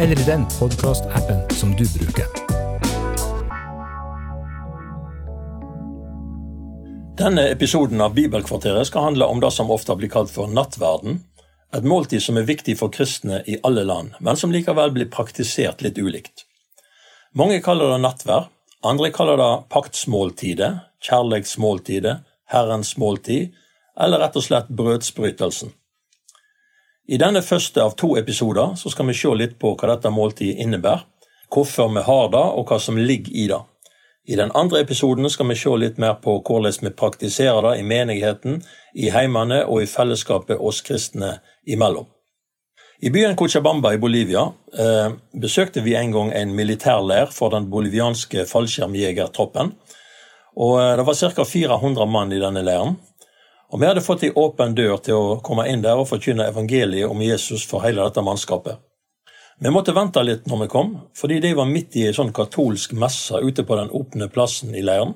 eller i den podkastappen som du bruker. Denne episoden av Bibelkvarteret skal handle om det som ofte blir kalt for nattverden. Et måltid som er viktig for kristne i alle land, men som likevel blir praktisert litt ulikt. Mange kaller det nattverd, andre kaller det paktsmåltidet, kjærlighetsmåltidet, Herrens måltid, eller rett og slett brødsbrytelsen. I denne første av to episoder så skal vi se litt på hva dette måltidet innebærer, hvorfor vi har det, og hva som ligger i det. I den andre episoden skal vi se litt mer på hvordan vi praktiserer det i menigheten, i heimene og i fellesskapet oss kristne imellom. I byen Cochabamba i Bolivia eh, besøkte vi en gang en militærleir for den bolivianske fallskjermjegertroppen. Og eh, Det var ca. 400 mann i denne leiren. Og Vi hadde fått ei åpen dør til å komme inn der og forkynne evangeliet om Jesus for hele dette mannskapet. Vi måtte vente litt når vi kom, fordi de var midt i ei sånn katolsk messe ute på den åpne plassen i leiren.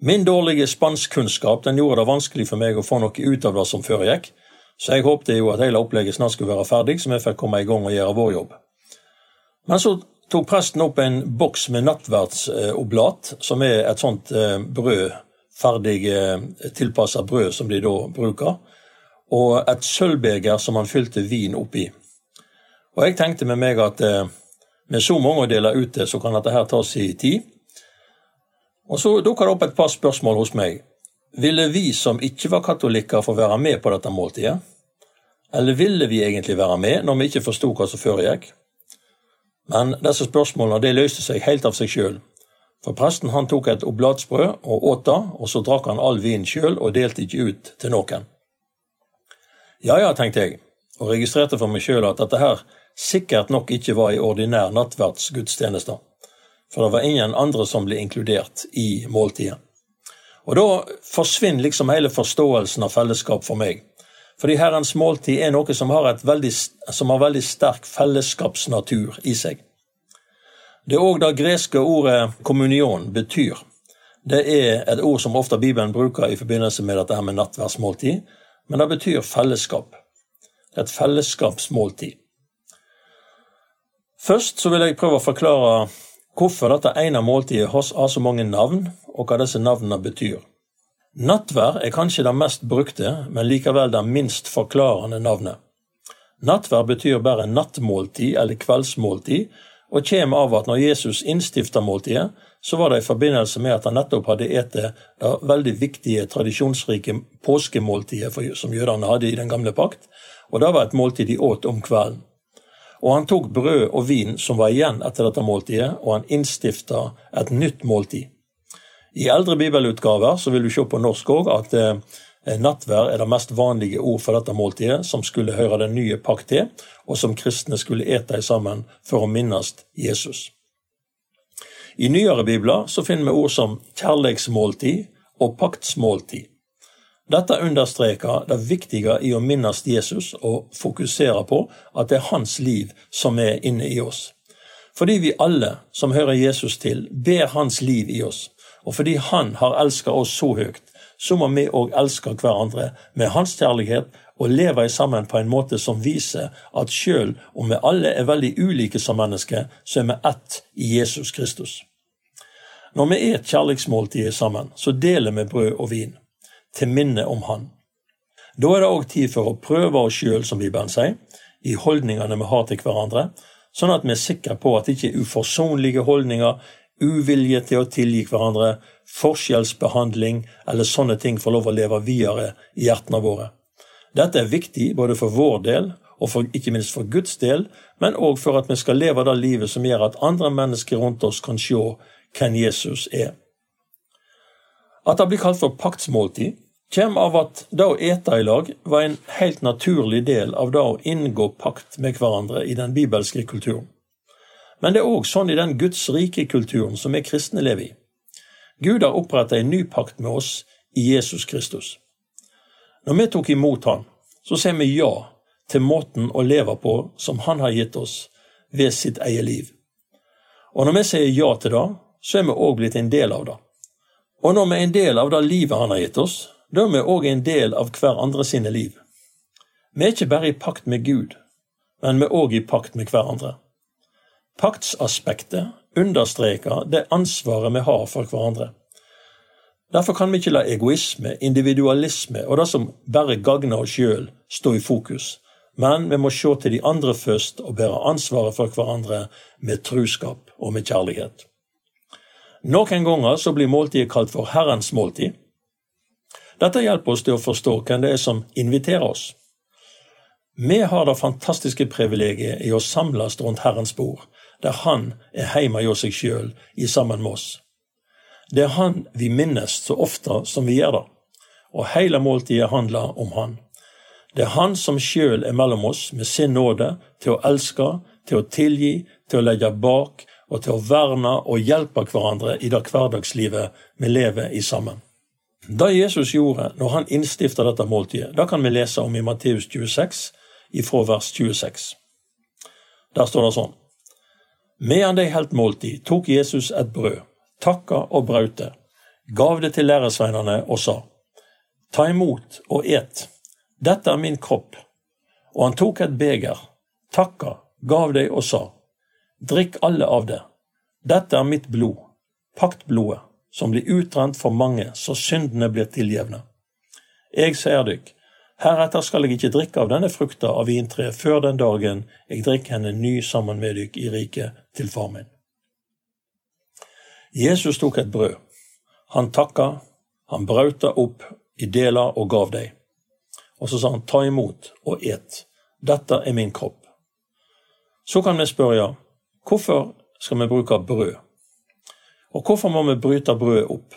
Min dårlige spanskkunnskap den gjorde det vanskelig for meg å få noe ut av det som foregikk, så jeg håpte jo at hele opplegget snart skulle være ferdig, så vi fikk komme i gang og gjøre vår jobb. Men så tok presten opp en boks med nattverdsoblat, som er et sånt eh, brød, ferdig eh, tilpassa brød som de da bruker, og et sølvbeger som han fylte vin oppi. Og jeg tenkte med meg at eh, med så mange å dele ut til, så kan dette her ta sin tid. Og så dukka det opp et par spørsmål hos meg. Ville vi som ikke var katolikker, få være med på dette måltidet? Eller ville vi egentlig være med når vi ikke forsto hva som foregikk? Men disse spørsmålene det løste seg helt av seg sjøl. For presten han tok et oblatsbrød og åt det, og så drakk han all vinen sjøl og delte ikke ut til noen. Ja ja, tenkte jeg, og registrerte for meg sjøl at dette her sikkert nok ikke var i ordinær nattverdsgudstjeneste, for det var ingen andre som ble inkludert i måltidet. Og da forsvinner liksom hele forståelsen av fellesskap for meg. Fordi Herrens måltid er noe som har, veldig, som har veldig sterk fellesskapsnatur i seg. Det er òg det greske ordet kommunion betyr. Det er et ord som ofte Bibelen bruker i forbindelse med dette her med nattverdsmåltid, men det betyr fellesskap. Et fellesskapsmåltid. Først så vil jeg prøve å forklare hvorfor dette ene måltidet har så mange navn, og hva disse navnene betyr. Nattvær er kanskje det mest brukte, men likevel det minst forklarende navnet. Nattvær betyr bare nattmåltid eller kveldsmåltid, og kommer av at når Jesus innstifta måltidet, så var det i forbindelse med at han nettopp hadde ete det veldig viktige, tradisjonsrike påskemåltidet som jødene hadde i den gamle pakt, og det var et måltid de åt om kvelden. Og han tok brød og vin som var igjen etter dette måltidet, og han innstifta et nytt måltid. I eldre bibelutgaver så vil du se på norsk òg at eh, nattvær er det mest vanlige ord for dette måltidet, som skulle høre den nye pakt til, og som kristne skulle ete sammen for å minnes Jesus. I nyere bibler så finner vi ord som kjærleiksmåltid og paktsmåltid. Dette understreker det viktige i å minnes Jesus og fokusere på at det er hans liv som er inne i oss. Fordi vi alle som hører Jesus til, ber hans liv i oss, og fordi Han har elsket oss så høyt, så må vi òg elske hverandre med Hans kjærlighet og leve sammen på en måte som viser at sjøl om vi alle er veldig ulike som mennesker, så er vi ett i Jesus Kristus. Når vi er et kjærlighetsmåltid sammen, så deler vi brød og vin, til minne om Han. Da er det òg tid for å prøve oss sjøl, som Bibelen sier, i holdningene vi har til hverandre, sånn at vi er sikre på at ikke uforsonlige holdninger uvilje til å tilgi hverandre, forskjellsbehandling eller sånne ting får lov å leve videre i hjertene våre. Dette er viktig både for vår del og for, ikke minst for Guds del, men òg for at vi skal leve det livet som gjør at andre mennesker rundt oss kan se hvem Jesus er. At det blir kalt for paktsmåltid, kommer av at det å ete i lag var en helt naturlig del av det å inngå pakt med hverandre i den bibelske kulturen. Men det er òg sånn i den Guds rike kulturen som vi kristne lever i. Gud har opprettet en ny pakt med oss i Jesus Kristus. Når vi tok imot Han, så sier vi ja til måten å leve på som Han har gitt oss ved sitt eget liv. Og når vi sier ja til det, så er vi òg blitt en del av det. Og når vi er en del av det livet Han har gitt oss, da er vi òg en del av hver andre sine liv. Vi er ikke bare i pakt med Gud, men vi er òg i pakt med hverandre. Paktsaspektet understreker det ansvaret vi har for hverandre. Derfor kan vi ikke la egoisme, individualisme og det som bare gagner oss sjøl, stå i fokus, men vi må se til de andre først og bære ansvaret for hverandre med truskap og med kjærlighet. Noen ganger så blir måltidet kalt for Herrens måltid. Dette hjelper oss til å forstå hvem det er som inviterer oss. Vi har det fantastiske privilegiet i å samles rundt Herrens bord, der Han er hjemme hjå seg sjøl i sammen med oss. Det er Han vi minnes så ofte som vi gjør det, og hele måltidet handler om Han. Det er Han som sjøl er mellom oss med sin nåde til å elske, til å tilgi, til å legge bak og til å verne og hjelpe hverandre i det hverdagslivet vi lever i sammen. Det Jesus gjorde når han innstifta dette måltidet, det kan vi lese om i Matteus 26, ifra vers 26. Der står det sånn. Medan de helt måltid, tok Jesus et brød, takka og brøt det, gav det til læresveinene og sa, Ta imot og et. Dette er min kropp. Og han tok et beger, takka, gav det og sa, Drikk alle av det. Dette er mitt blod, paktblodet, som blir utrent for mange, så syndene blir tilgjevne. Jeg sier dykk, heretter skal jeg ikke drikke av denne frukta av vintreet før den dagen jeg drikker henne ny sammen med dykk i riket til far min. Jesus tok et brød. Han takka, han brauta opp i deler og gav deg. Og så sa han, ta imot og et. Dette er min kropp. Så kan vi spørre, hvorfor skal vi bruke brød? Og hvorfor må vi bryte brødet opp?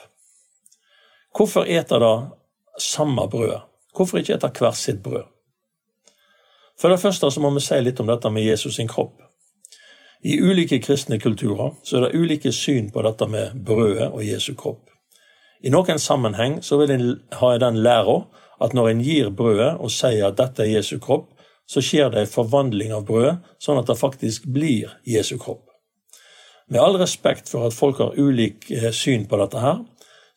Hvorfor eter det samme brødet? Hvorfor ikke etter hvert sitt brød? For det første så må vi si litt om dette med Jesus sin kropp. I ulike kristne kulturer så er det ulike syn på dette med brødet og Jesu kropp. I noen sammenheng så vil en ha den læra at når en gir brødet og sier at dette er Jesu kropp, så skjer det en forvandling av brødet, sånn at det faktisk blir Jesu kropp. Med all respekt for at folk har ulik eh, syn på dette her,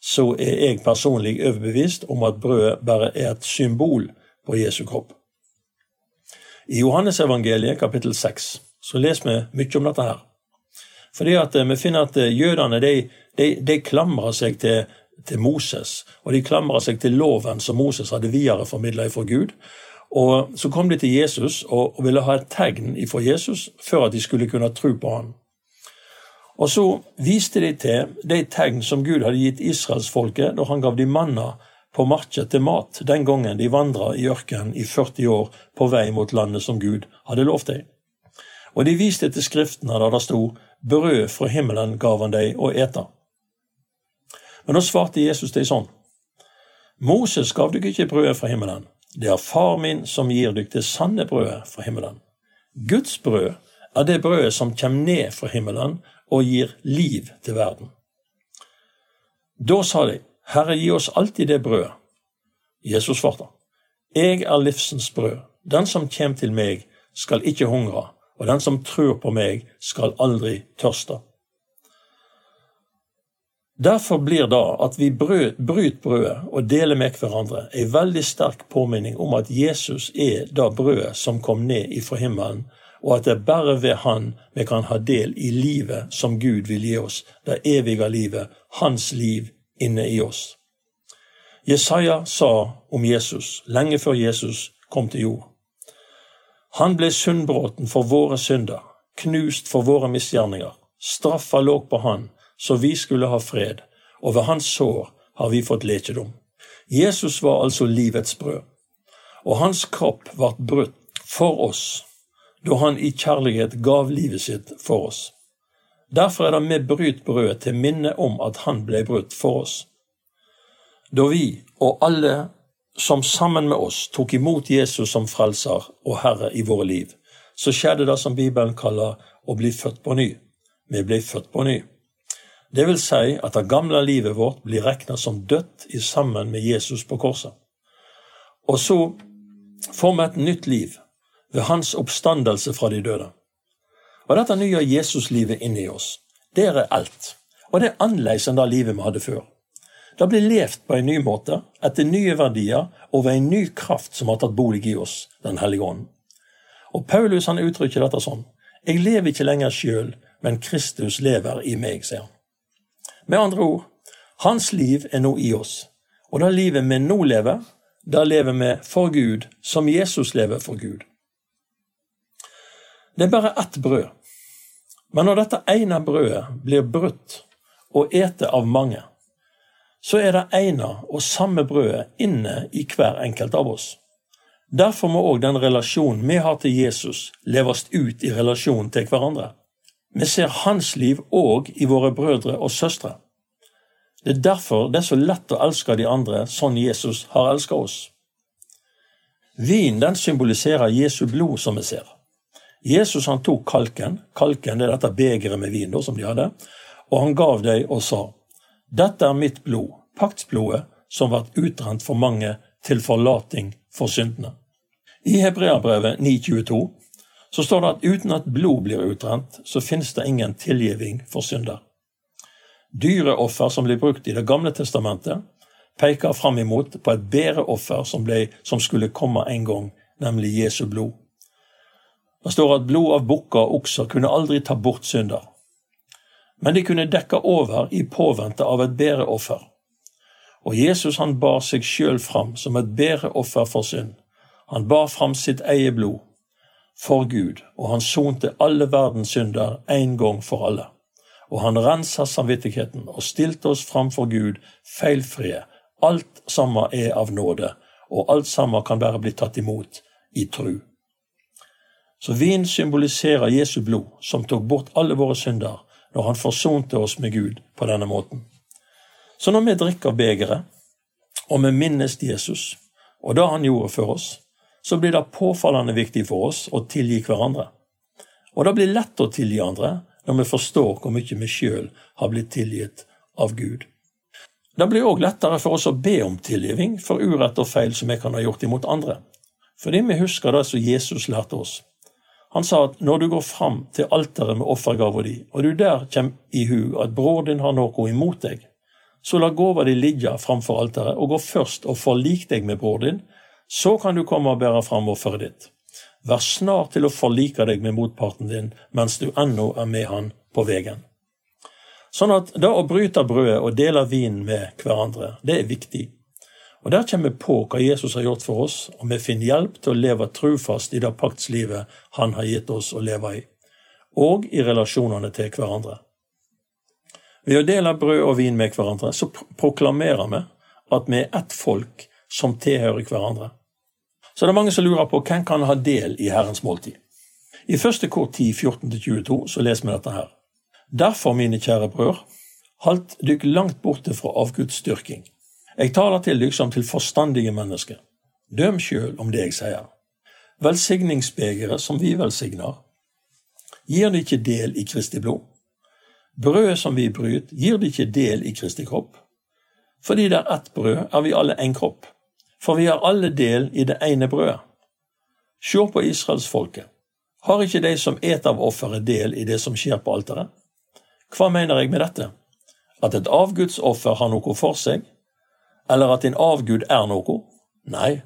så er jeg personlig overbevist om at brødet bare er et symbol på Jesu kropp. I Johannesevangeliet kapittel 6 så leser vi mye om dette her. Fordi at eh, vi finner at eh, jødene de, de, de klamrer seg til til Moses, og de klamrer seg til loven som Moses hadde videreformidla fra Gud. Og Så kom de til Jesus og, ville ha et tegn fra Jesus før at de skulle kunne tro på ham. Og så viste de til de tegn som Gud hadde gitt israelsfolket da han gav de manna på marked til mat den gangen de vandra i ørkenen i 40 år på vei mot landet som Gud hadde lovt dem. Og de viste til skriftene der det sto 'Brød fra himmelen gav han deg å ete'. Men da svarte Jesus deg sånn. Moses gav dere ikke brødet fra himmelen. Det er far min som gir dere det sanne brødet fra himmelen. Guds brød er det brødet som kommer ned fra himmelen og gir liv til verden. Da sa de, Herre, gi oss alltid det brødet. Jesus svarte, Jeg er livsens brød. Den som kommer til meg, skal ikke hungre, og den som tror på meg, skal aldri tørste. Derfor blir da at vi bryter brødet og deler med hverandre, en veldig sterk påminning om at Jesus er det brødet som kom ned ifra himmelen, og at det er bare ved Han vi kan ha del i livet som Gud vil gi oss, det evige livet, Hans liv inne i oss. Jesaja sa om Jesus lenge før Jesus kom til jord. Han ble syndbråten for våre synder, knust for våre misgjerninger. Straffa lå på han, så vi skulle ha fred, og ved hans sår har vi fått lekedom. Jesus var altså livets brød, og hans kropp ble brutt for oss da han i kjærlighet gav livet sitt for oss. Derfor er det vi bryt brødet til minne om at han ble brutt for oss. Da vi og alle som sammen med oss tok imot Jesus som frelser og Herre i våre liv, så skjedde det som Bibelen kaller å bli født på ny. Vi ble født på ny. Det vil si at det gamle livet vårt blir regna som dødt i sammen med Jesus på korset. Og så får vi et nytt liv ved hans oppstandelse fra de døde. Og dette nye Jesuslivet inni oss, det er alt. og det er annerledes enn det livet vi hadde før. Det blir levd på en ny måte, etter nye verdier og ved en ny kraft som har tatt bolig i oss, Den hellige ånden. Og Paulus han uttrykker dette sånn. Jeg lever ikke lenger sjøl, men Kristus lever i meg, sier han. Med andre ord, hans liv er nå i oss. Og det livet vi nå lever, det lever vi for Gud, som Jesus lever for Gud. Det er bare ett brød. Men når dette ene brødet blir brutt og ete av mange, så er det ene og samme brødet inne i hver enkelt av oss. Derfor må òg den relasjonen vi har til Jesus, leves ut i relasjon til hverandre. Vi ser hans liv òg i våre brødre og søstre. Det er derfor det er så lett å elske de andre sånn Jesus har elsket oss. Vin den symboliserer Jesu blod, som vi ser. Jesus han tok kalken, kalken er dette begeret med vin da, som de hadde, og han gav dem og sa, Dette er mitt blod, paktsblodet, som ble utrent for mange til forlating for syndene. I Hebreabrevet 9,22 så står det at uten at blod blir utrent, så finnes det ingen tilgivning for synder. Dyreoffer som blir brukt i Det gamle testamentet, peker fram imot på et bedre offer som, ble, som skulle komme en gang, nemlig Jesu blod. Det står at blod av bukker og okser kunne aldri ta bort synder. Men de kunne dekke over i påvente av et bedre offer. Og Jesus han bar seg sjøl fram som et bedre offer for synd. Han bar fram sitt eget blod for Gud, og han sonte alle verdens synder en gang for alle. Og han rensa samvittigheten og stilte oss fram for Gud feilfrie. Alt sammen er av nåde, og alt sammen kan bare bli tatt imot i tru. Så vin symboliserer Jesu blod, som tok bort alle våre synder når han forsonte oss med Gud på denne måten. Så når vi drikker begeret, og vi minnes Jesus og det han gjorde for oss, så blir det påfallende viktig for oss å tilgi hverandre. Og det blir lett å tilgi andre når vi forstår hvor mye vi sjøl har blitt tilgitt av Gud. Det blir òg lettere for oss å be om tilgivning for urett og feil som vi kan ha gjort imot andre, fordi vi husker det som Jesus lærte oss. Han sa at når du går fram til alteret med offergava di, og du der kommer i hu at bror din har noe imot deg, så la gåva di ligge framfor alteret, og gå først og forlik deg med bror din, så kan du komme og bære fram offeret ditt. Vær snar til å forlike deg med motparten din mens du ennå er med han på veien. Sånn at det å bryte brødet og dele vin med hverandre, det er viktig. Og Der kommer vi på hva Jesus har gjort for oss, og vi finner hjelp til å leve trufast i det paktslivet han har gitt oss å leve i, og i relasjonene til hverandre. Ved å dele brød og vin med hverandre så proklamerer vi at vi er ett folk som tilhører hverandre. Så det er mange som lurer på hvem kan ha del i Herrens måltid. I første kort 10, 14-22 så leser vi dette her. Derfor, mine kjære brødre, halt dykk langt borte fra avgudsdyrking. Jeg taler til dykk som til forstandige mennesker. Døm sjøl om det jeg sier. Velsigningsbegeret som vi velsigner, gir det ikke del i Kristi blod? Brødet som vi bryter, gir det ikke del i Kristi kropp? Fordi det er ett brød, er vi alle én kropp, for vi har alle del i det ene brødet. Se på israelsfolket. Har ikke de som et av offeret, del i det som skjer på alteret? Hva mener jeg med dette? At et avgudsoffer har noe for seg, eller at din avgud er noe. Nei,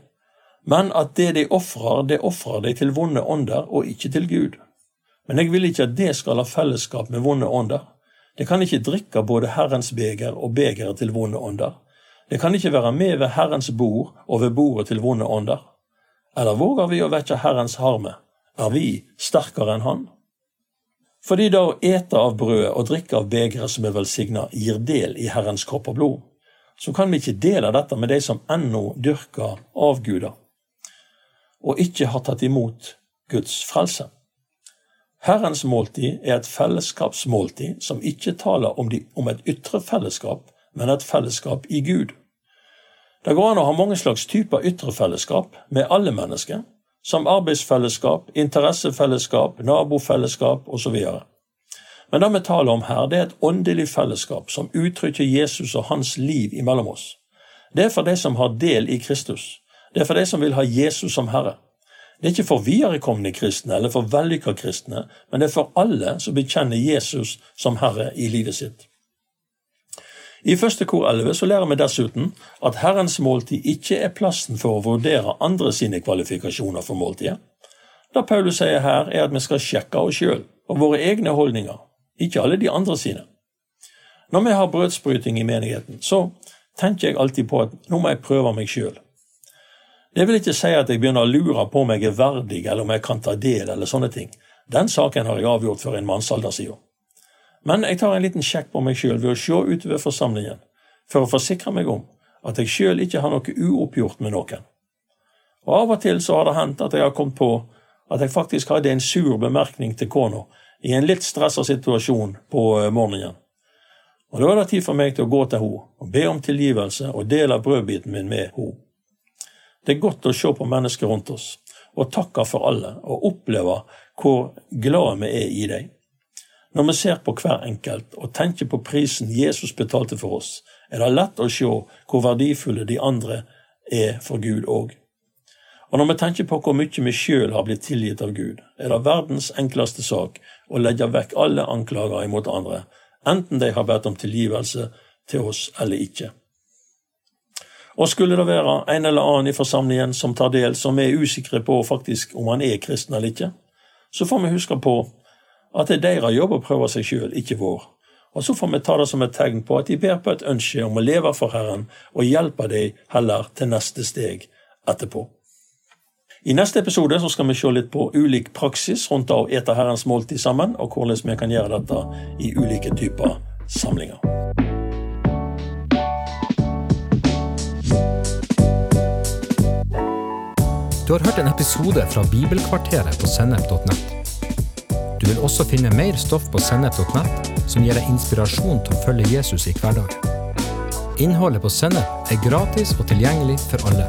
men at det de ofrer, det ofrer de til vonde ånder og ikke til Gud. Men jeg vil ikke at det skal ha fellesskap med vonde ånder. Det kan ikke drikke både Herrens beger og begeret til vonde ånder. Det kan ikke være med ved Herrens bord og ved bordet til vonde ånder. Eller våger vi å vekke Herrens harme? Er vi sterkere enn Han? Fordi da å ete av brødet og drikke av begeret som er velsigna, gir del i Herrens kropp og blod, så kan vi ikke dele dette med de som ennå dyrker avguder og ikke har tatt imot Guds frelse. Herrens måltid er et fellesskapsmåltid som ikke taler om, de, om et ytre fellesskap, men et fellesskap i Gud. Det går an å ha mange slags typer ytre fellesskap med alle mennesker, som arbeidsfellesskap, interessefellesskap, nabofellesskap osv. Men det vi taler om her, det er et åndelig fellesskap som uttrykker Jesus og hans liv imellom oss. Det er for de som har del i Kristus. Det er for de som vil ha Jesus som Herre. Det er ikke for viderekomne kristne eller for vellykka kristne, men det er for alle som bekjenner Jesus som Herre i livet sitt. I første kor 11 så lærer vi dessuten at Herrens måltid ikke er plassen for å vurdere andre sine kvalifikasjoner for måltidet. Det Paulus sier her, er at vi skal sjekke oss sjøl og våre egne holdninger, ikke alle de andre sine. Når vi har brødsbryting i menigheten, så tenker jeg alltid på at nå må jeg prøve meg sjøl. Det vil ikke si at jeg begynner å lure på om jeg er verdig, eller om jeg kan ta del, eller sånne ting. Den saken har jeg avgjort for en mannsalder siden. Men jeg tar en liten sjekk på meg sjøl ved å se utover forsamlingen, for å forsikre meg om at jeg sjøl ikke har noe uoppgjort med noen. Og Av og til så har det hendt at jeg har kommet på at jeg faktisk hadde en sur bemerkning til kona i en litt stressa situasjon på eh, morgenen. Og Da er det tid for meg til å gå til henne og be om tilgivelse og dele brødbiten min med henne. Det er godt å se på mennesker rundt oss og takke for alle og oppleve hvor glade vi er i dem. Når vi ser på hver enkelt og tenker på prisen Jesus betalte for oss, er det lett å se hvor verdifulle de andre er for Gud òg. Og når vi tenker på hvor mye vi sjøl har blitt tilgitt av Gud, er det verdens enkleste sak å legge vekk alle anklager imot andre, enten de har bedt om tilgivelse til oss eller ikke. Og skulle det være en eller annen i forsamlingen som tar del, som er usikre på faktisk om han er kristen eller ikke, så får vi huske på at det er deres jobb å prøve seg sjøl, ikke vår. Og så får vi ta det som et tegn på at de ber på et ønske om å leve for Herren, og hjelpe dem heller til neste steg etterpå. I neste episode så skal vi se litt på ulik praksis rundt å ete Herrens måltid sammen, og hvordan vi kan gjøre dette i ulike typer samlinger. Du har hørt en episode fra Bibelkvarteret på sennep.nett. Du vil også finne mer stoff på sennep.nett som gir deg inspirasjon til å følge Jesus i hverdagen. Innholdet på Sennep er gratis og tilgjengelig for alle,